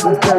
Cause you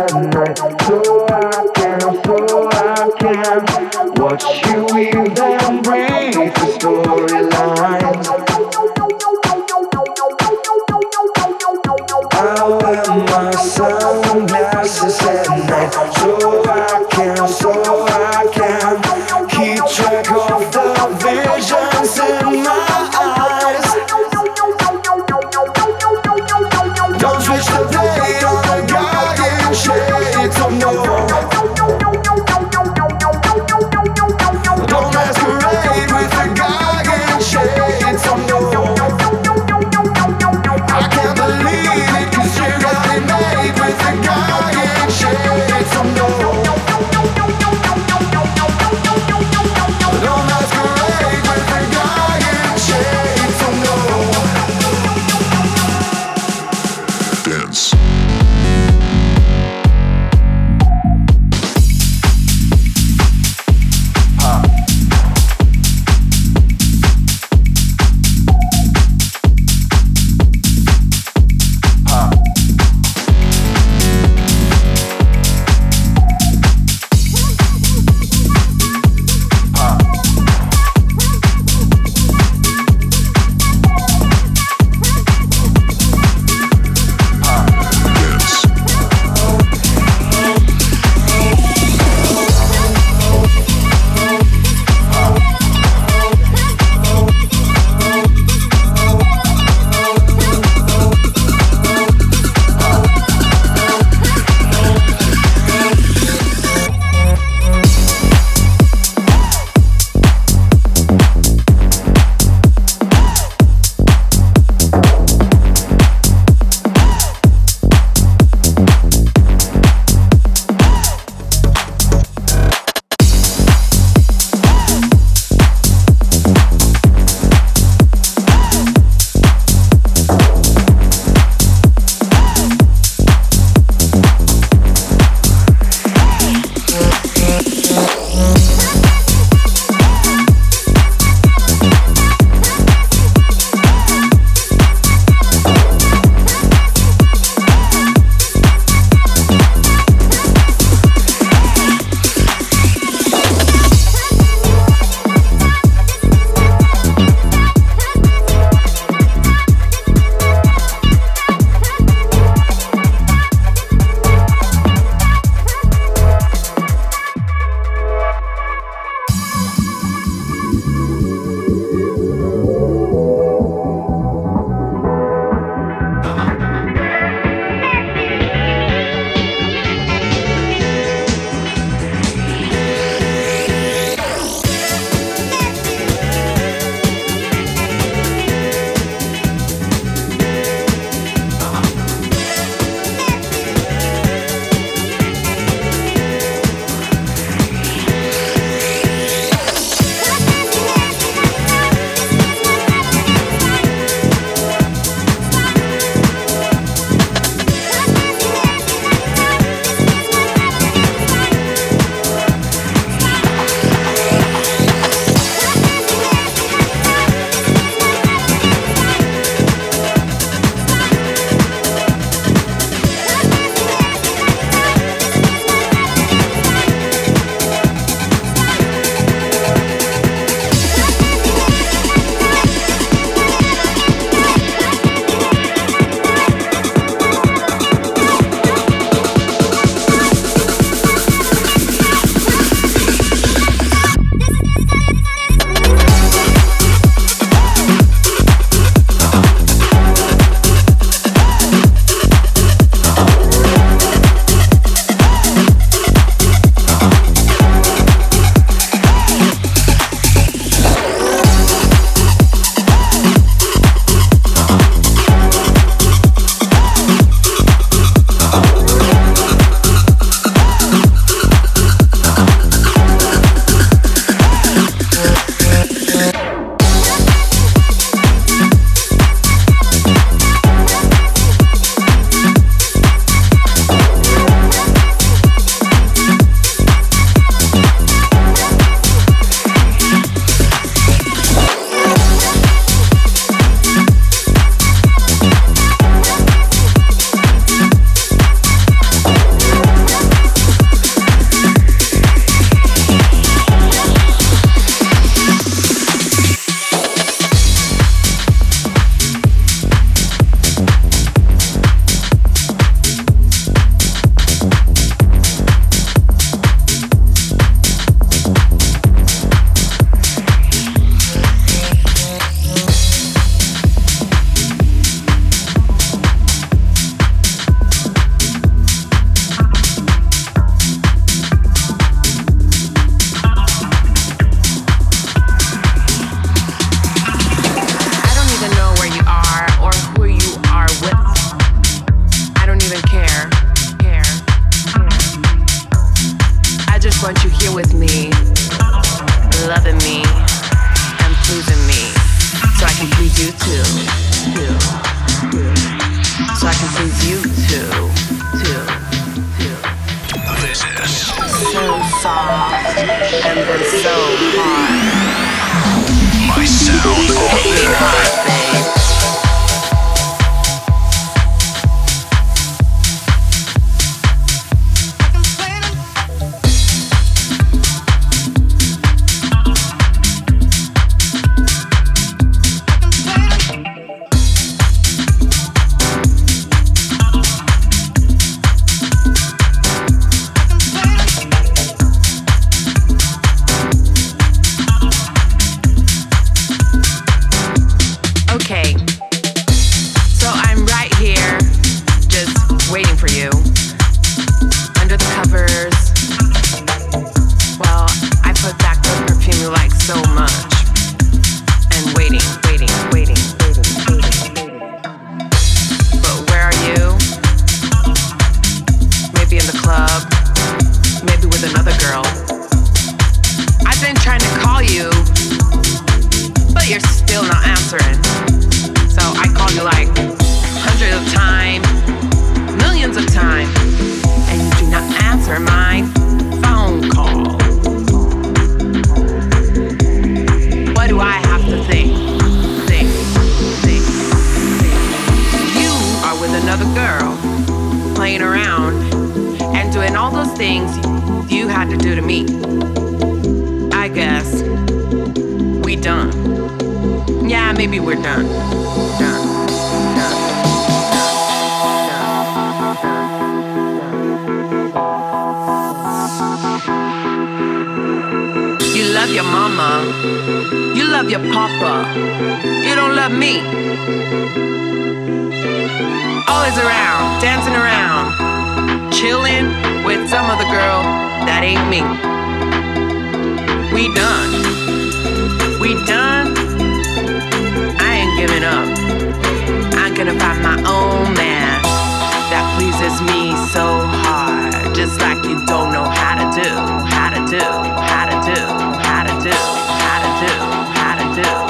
done. Yeah, maybe we're done. Done. Done. You love your mama. You love your papa. You don't love me. Always around, dancing around, chilling with some other girl that ain't me. We done. My own man. That pleases me so hard. Just like you don't know how to do, how to do, how to do, how to do, how to do, how to do. How to do.